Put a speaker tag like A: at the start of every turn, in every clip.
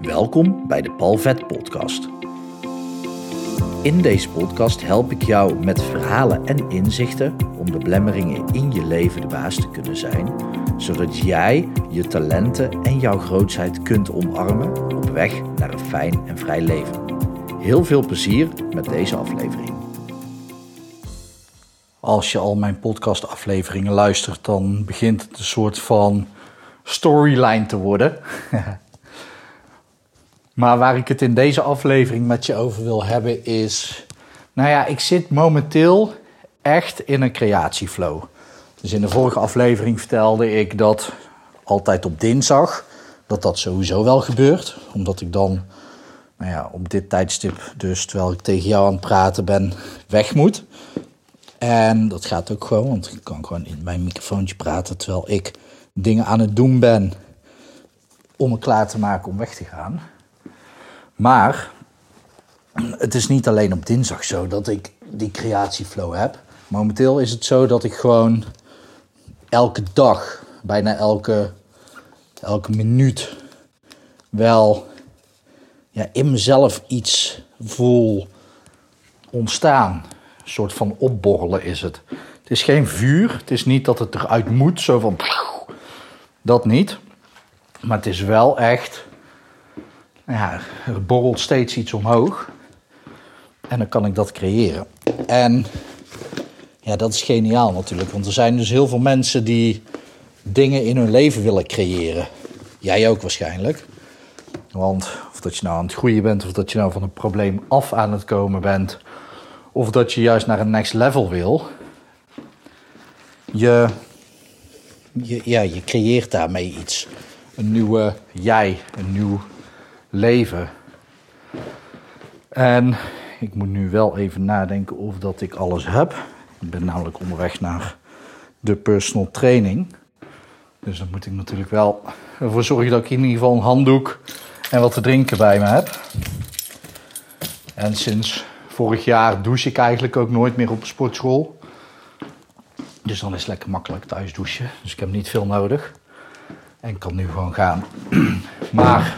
A: Welkom bij de Palvet Podcast. In deze podcast help ik jou met verhalen en inzichten om de blemmeringen in je leven de baas te kunnen zijn, zodat jij je talenten en jouw grootheid kunt omarmen op weg naar een fijn en vrij leven. Heel veel plezier met deze aflevering. Als je al mijn podcastafleveringen luistert, dan begint het een soort van storyline te worden. maar waar ik het in deze aflevering met je over wil hebben is... Nou ja, ik zit momenteel echt in een creatieflow. Dus in de vorige aflevering vertelde ik dat altijd op dinsdag... dat dat sowieso wel gebeurt. Omdat ik dan nou ja, op dit tijdstip, dus terwijl ik tegen jou aan het praten ben, weg moet. En dat gaat ook gewoon, want ik kan gewoon in mijn microfoontje praten terwijl ik dingen aan het doen ben om me klaar te maken om weg te gaan. Maar het is niet alleen op dinsdag zo dat ik die creatieflow heb. Momenteel is het zo dat ik gewoon elke dag, bijna elke, elke minuut, wel ja, in mezelf iets voel ontstaan. Een soort van opborrelen is het. Het is geen vuur. Het is niet dat het eruit moet, zo van. Dat niet. Maar het is wel echt. Ja, er borrelt steeds iets omhoog. En dan kan ik dat creëren. En ja, dat is geniaal natuurlijk. Want er zijn dus heel veel mensen die dingen in hun leven willen creëren. Jij ook waarschijnlijk. Want of dat je nou aan het groeien bent, of dat je nou van een probleem af aan het komen bent, of dat je juist naar een next level wil. Je, je, ja, je creëert daarmee iets. Een nieuwe jij, een nieuw leven. En ik moet nu wel even nadenken of dat ik alles heb. Ik ben namelijk onderweg naar de personal training. Dus dan moet ik natuurlijk wel ervoor zorgen dat ik in ieder geval een handdoek en wat te drinken bij me heb. En sinds vorig jaar douche ik eigenlijk ook nooit meer op een sportschool. Dus dan is het lekker makkelijk thuis douchen. Dus ik heb niet veel nodig. En kan nu gewoon gaan. Maar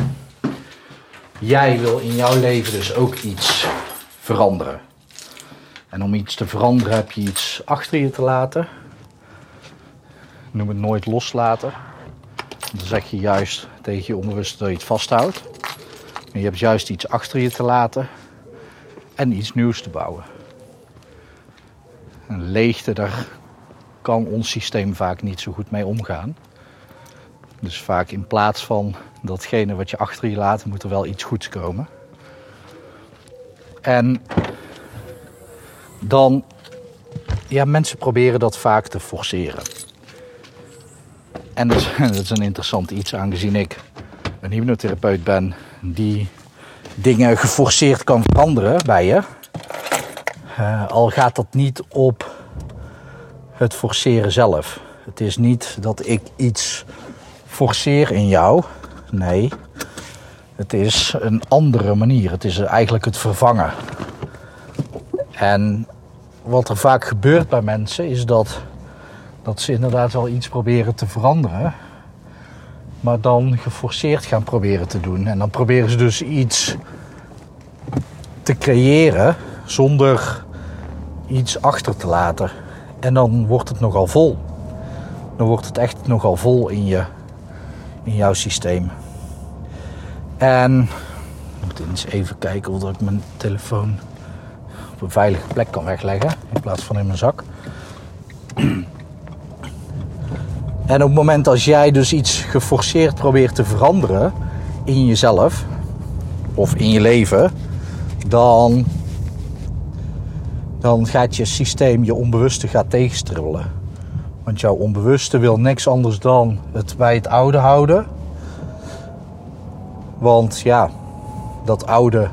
A: jij wil in jouw leven dus ook iets veranderen. En om iets te veranderen heb je iets achter je te laten. Noem het nooit loslaten. Dan zeg je juist tegen je onbewust dat je het vasthoudt. En je hebt juist iets achter je te laten en iets nieuws te bouwen. Een leegte, daar kan ons systeem vaak niet zo goed mee omgaan. Dus vaak in plaats van datgene wat je achter je laat, moet er wel iets goeds komen. En dan, ja, mensen proberen dat vaak te forceren. En dat is, een interessant iets, aangezien ik een hypnotherapeut ben die dingen geforceerd kan veranderen bij je. Uh, al gaat dat niet op het forceren zelf. Het is niet dat ik iets forceer in jou. Nee, het is een andere manier. Het is eigenlijk het vervangen. En wat er vaak gebeurt bij mensen is dat, dat ze inderdaad wel iets proberen te veranderen maar dan geforceerd gaan proberen te doen. En dan proberen ze dus iets te creëren zonder iets achter te laten. En dan wordt het nogal vol. Dan wordt het echt nogal vol in, je, in jouw systeem. En ik moet eens even kijken of ik mijn telefoon op een veilige plek kan wegleggen in plaats van in mijn zak. En op het moment als jij dus iets geforceerd probeert te veranderen in jezelf of in je leven, dan, dan gaat je systeem, je onbewuste gaat tegenstribbelen. Want jouw onbewuste wil niks anders dan het bij het oude houden. Want ja, dat oude,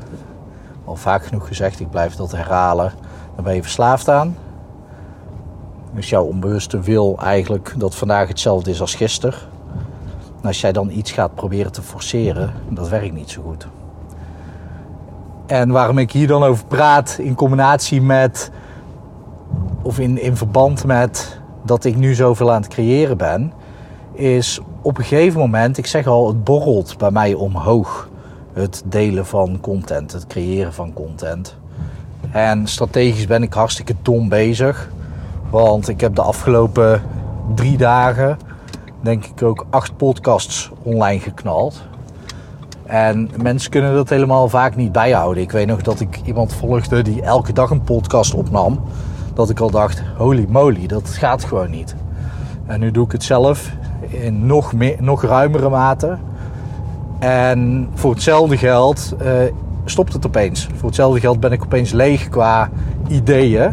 A: al vaak genoeg gezegd, ik blijf dat herhalen, daar ben je verslaafd aan. Dus jouw onbewuste wil eigenlijk dat vandaag hetzelfde is als gisteren. En als jij dan iets gaat proberen te forceren, dat werkt niet zo goed. En waarom ik hier dan over praat in combinatie met, of in, in verband met dat ik nu zoveel aan het creëren ben, is op een gegeven moment, ik zeg al, het borrelt bij mij omhoog. het delen van content, het creëren van content. En strategisch ben ik hartstikke dom bezig. Want ik heb de afgelopen drie dagen, denk ik ook, acht podcasts online geknald. En mensen kunnen dat helemaal vaak niet bijhouden. Ik weet nog dat ik iemand volgde die elke dag een podcast opnam. Dat ik al dacht, holy moly, dat gaat gewoon niet. En nu doe ik het zelf in nog, meer, nog ruimere mate. En voor hetzelfde geld uh, stopt het opeens. Voor hetzelfde geld ben ik opeens leeg qua ideeën.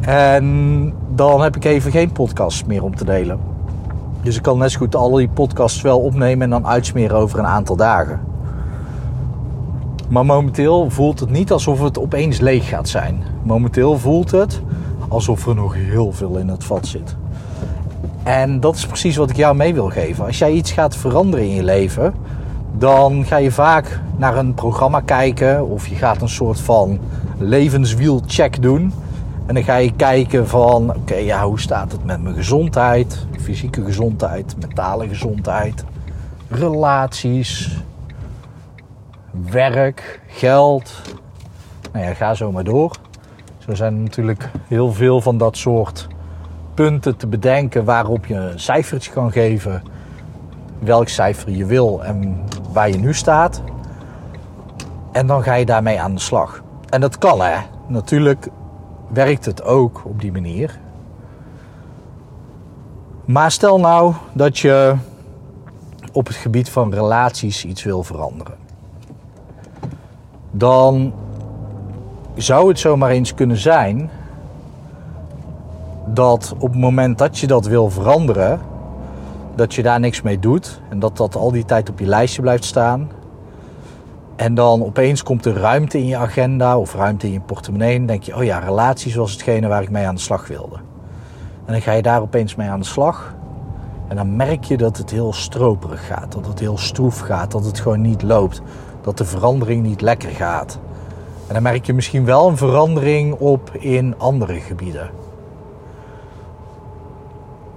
A: En dan heb ik even geen podcast meer om te delen. Dus ik kan net zo goed al die podcasts wel opnemen en dan uitsmeren over een aantal dagen. Maar momenteel voelt het niet alsof het opeens leeg gaat zijn. Momenteel voelt het alsof er nog heel veel in het vat zit. En dat is precies wat ik jou mee wil geven. Als jij iets gaat veranderen in je leven, dan ga je vaak naar een programma kijken of je gaat een soort van levenswielcheck doen. En dan ga je kijken van, oké, ja, hoe staat het met mijn gezondheid, fysieke gezondheid, mentale gezondheid, relaties, werk, geld. Nou ja, ga zo maar door. Zo zijn natuurlijk heel veel van dat soort punten te bedenken waarop je een cijfertje kan geven. Welk cijfer je wil en waar je nu staat. En dan ga je daarmee aan de slag. En dat kan hè. Natuurlijk werkt het ook op die manier. Maar stel nou dat je op het gebied van relaties iets wil veranderen. Dan zou het zomaar eens kunnen zijn dat op het moment dat je dat wil veranderen, dat je daar niks mee doet en dat dat al die tijd op je lijstje blijft staan. En dan opeens komt er ruimte in je agenda of ruimte in je portemonnee. En denk je, oh ja, relaties was hetgene waar ik mee aan de slag wilde. En dan ga je daar opeens mee aan de slag. En dan merk je dat het heel stroperig gaat. Dat het heel stroef gaat. Dat het gewoon niet loopt. Dat de verandering niet lekker gaat. En dan merk je misschien wel een verandering op in andere gebieden.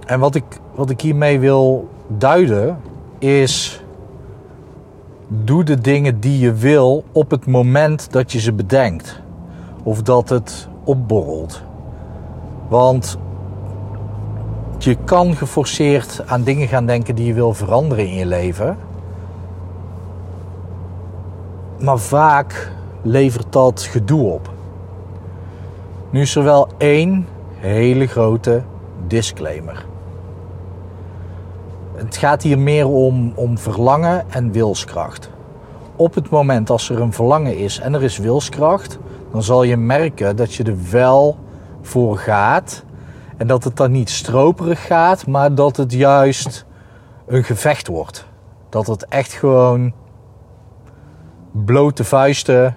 A: En wat ik, wat ik hiermee wil duiden is. Doe de dingen die je wil op het moment dat je ze bedenkt. Of dat het opborrelt. Want je kan geforceerd aan dingen gaan denken die je wil veranderen in je leven. Maar vaak levert dat gedoe op. Nu is er wel één hele grote disclaimer. Het gaat hier meer om, om verlangen en wilskracht. Op het moment als er een verlangen is en er is wilskracht, dan zal je merken dat je er wel voor gaat. En dat het dan niet stroperig gaat, maar dat het juist een gevecht wordt. Dat het echt gewoon blote vuisten,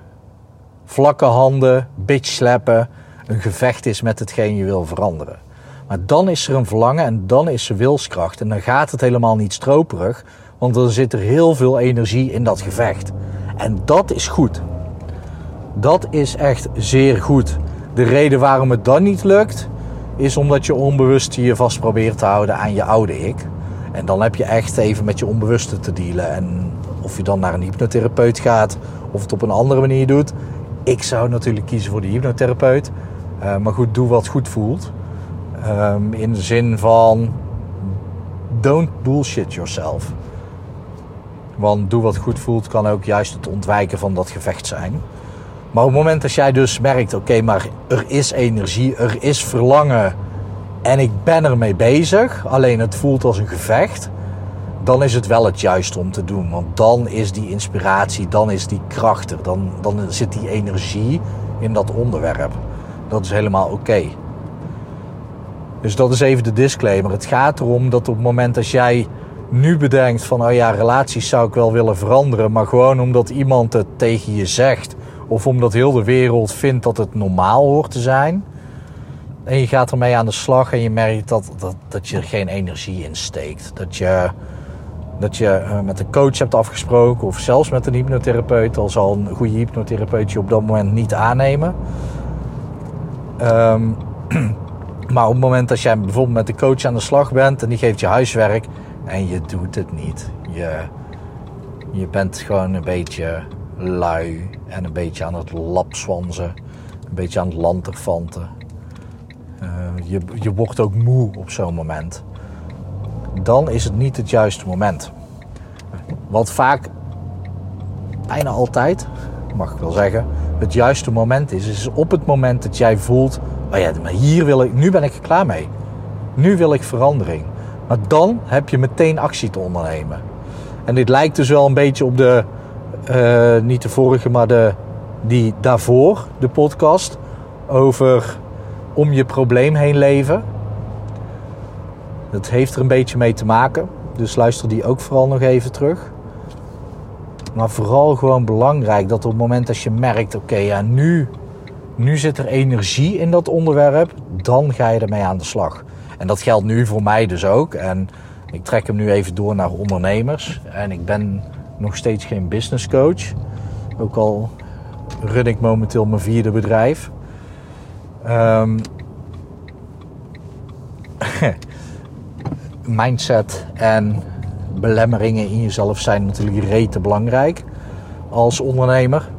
A: vlakke handen, bitch slappen, een gevecht is met hetgeen je wil veranderen. Maar dan is er een verlangen en dan is er wilskracht. En dan gaat het helemaal niet stroperig, want dan zit er heel veel energie in dat gevecht. En dat is goed. Dat is echt zeer goed. De reden waarom het dan niet lukt, is omdat je onbewust je vast probeert te houden aan je oude ik. En dan heb je echt even met je onbewuste te dealen. En of je dan naar een hypnotherapeut gaat of het op een andere manier doet. Ik zou natuurlijk kiezen voor de hypnotherapeut. Uh, maar goed, doe wat goed voelt. Um, in de zin van don't bullshit yourself. Want doe wat goed voelt kan ook juist het ontwijken van dat gevecht zijn. Maar op het moment dat jij dus merkt, oké, maar er is energie, er is verlangen en ik ben ermee bezig, alleen het voelt als een gevecht, dan is het wel het juiste om te doen. Want dan is die inspiratie, dan is die kracht er, dan, dan zit die energie in dat onderwerp. Dat is helemaal oké. Dus dat is even de disclaimer. Het gaat erom dat op het moment als jij nu bedenkt van, oh ja, relaties zou ik wel willen veranderen, maar gewoon omdat iemand het tegen je zegt of omdat heel de wereld vindt dat het normaal hoort te zijn. En je gaat ermee aan de slag en je merkt dat, dat, dat je er geen energie in steekt. Dat je, dat je eh, met een coach hebt afgesproken of zelfs met een hypnotherapeut. Al zal een goede hypnotherapeut je op dat moment niet aannemen. Um, Maar op het moment dat jij bijvoorbeeld met de coach aan de slag bent en die geeft je huiswerk en je doet het niet. Je, Je bent gewoon een beetje lui en een beetje aan het lapswanzen. Een beetje aan het lanterfanten. Uh, je, je wordt ook moe op zo'n moment. Dan is het niet het juiste moment. Wat vaak, bijna altijd, mag ik wel zeggen, het juiste moment is, is op het moment dat jij voelt, oh ja, maar hier wil ik, nu ben ik er klaar mee. Nu wil ik verandering. Maar dan heb je meteen actie te ondernemen. En dit lijkt dus wel een beetje op de, uh, niet de vorige, maar de, die daarvoor, de podcast over om je probleem heen leven. Dat heeft er een beetje mee te maken. Dus luister die ook vooral nog even terug. Maar vooral gewoon belangrijk dat op het moment dat je merkt: oké, ja, nu, nu zit er energie in dat onderwerp, dan ga je ermee aan de slag. En dat geldt nu voor mij dus ook. En ik trek hem nu even door naar ondernemers. En ik ben nog steeds geen business coach. Ook al run ik momenteel mijn vierde bedrijf. Um, mindset en belemmeringen in jezelf zijn natuurlijk rete belangrijk als ondernemer.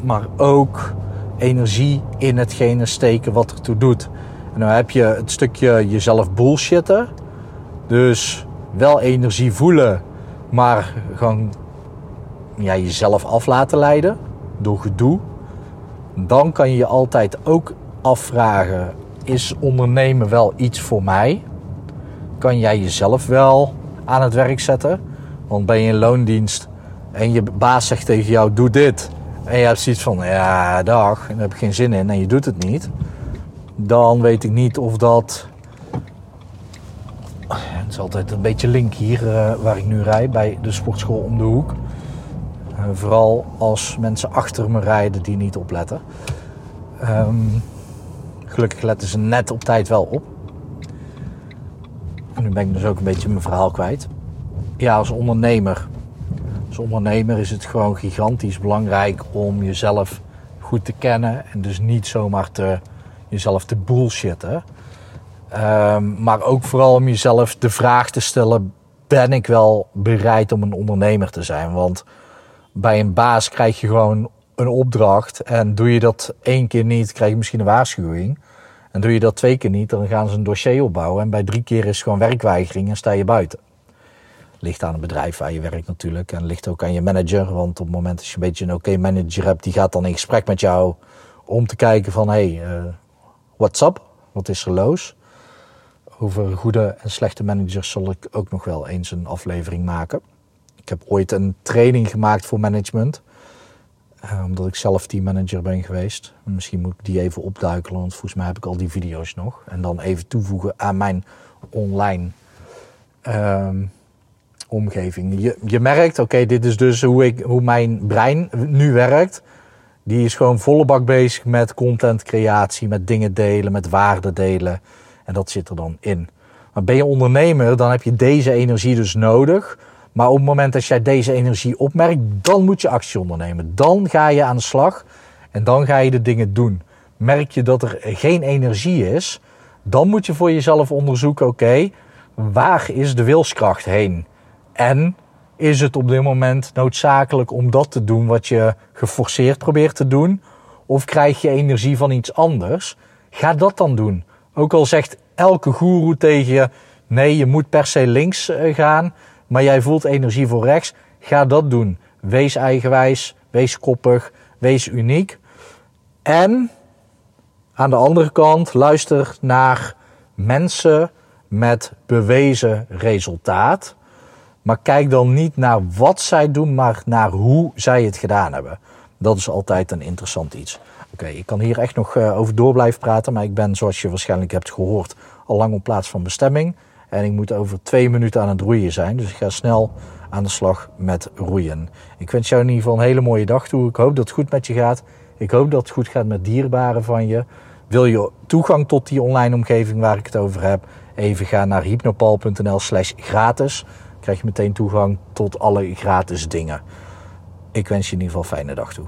A: Maar ook energie in hetgene steken wat ertoe doet. En dan heb je het stukje jezelf bullshitten. Dus wel energie voelen, maar gewoon ja, jezelf af laten leiden door gedoe. Dan kan je je altijd ook afvragen: is ondernemen wel iets voor mij? Kan jij jezelf wel aan het werk zetten? Want ben je in loondienst en je baas zegt tegen jou: doe dit. En je hebt zoiets van: ja, dag, en daar heb ik geen zin in en je doet het niet. Dan weet ik niet of dat. Het is altijd een beetje link hier uh, waar ik nu rijd bij de sportschool om de hoek. Uh, vooral als mensen achter me rijden die niet opletten. Um, gelukkig letten ze net op tijd wel op. Nu ben ik dus ook een beetje mijn verhaal kwijt. Ja, als ondernemer. Als ondernemer is het gewoon gigantisch belangrijk om jezelf goed te kennen. En dus niet zomaar te, jezelf te bullshitten. Um, maar ook vooral om jezelf de vraag te stellen: ben ik wel bereid om een ondernemer te zijn? Want bij een baas krijg je gewoon een opdracht. En doe je dat één keer niet, krijg je misschien een waarschuwing. En doe je dat twee keer niet, dan gaan ze een dossier opbouwen. En bij drie keer is gewoon werkweigering en sta je buiten. Ligt aan het bedrijf waar je werkt natuurlijk. En ligt ook aan je manager. Want op het moment dat je een beetje een oké manager hebt, die gaat dan in gesprek met jou om te kijken van hé, hey, uh, what's up? Wat is er los? Over goede en slechte managers zal ik ook nog wel eens een aflevering maken. Ik heb ooit een training gemaakt voor management. Uh, omdat ik zelf teammanager ben geweest. Misschien moet ik die even opduikelen, want volgens mij heb ik al die video's nog. En dan even toevoegen aan mijn online uh, omgeving. Je, je merkt, oké, dit is dus hoe, ik, hoe mijn brein nu werkt. Die is gewoon volle bak bezig met contentcreatie, met dingen delen, met waarden delen. En dat zit er dan in. Maar ben je ondernemer, dan heb je deze energie dus nodig maar op het moment dat jij deze energie opmerkt, dan moet je actie ondernemen. Dan ga je aan de slag en dan ga je de dingen doen. Merk je dat er geen energie is, dan moet je voor jezelf onderzoeken: oké, waar is de wilskracht heen? En is het op dit moment noodzakelijk om dat te doen wat je geforceerd probeert te doen? Of krijg je energie van iets anders? Ga dat dan doen. Ook al zegt elke goeroe tegen je: nee, je moet per se links eh, gaan maar jij voelt energie voor rechts, ga dat doen. Wees eigenwijs, wees koppig, wees uniek. En aan de andere kant, luister naar mensen met bewezen resultaat. Maar kijk dan niet naar wat zij doen, maar naar hoe zij het gedaan hebben. Dat is altijd een interessant iets. Oké, ik kan hier echt nog eh, over door blijven praten, maar ik ben, zoals je waarschijnlijk hebt gehoord, al lang op plaats van bestemming. En ik moet over twee minuten aan het roeien zijn. Dus ik ga snel aan de slag met roeien. Ik wens jou in ieder geval een hele mooie dag toe. Ik hoop dat het goed met je gaat. Ik hoop dat het goed gaat met dierbaren van je. Wil je toegang tot die online omgeving waar ik het over heb? Even ga naar hypnopal.nl slash gratis. Dan krijg je meteen toegang tot alle gratis dingen. Ik wens je in ieder geval een fijne dag toe.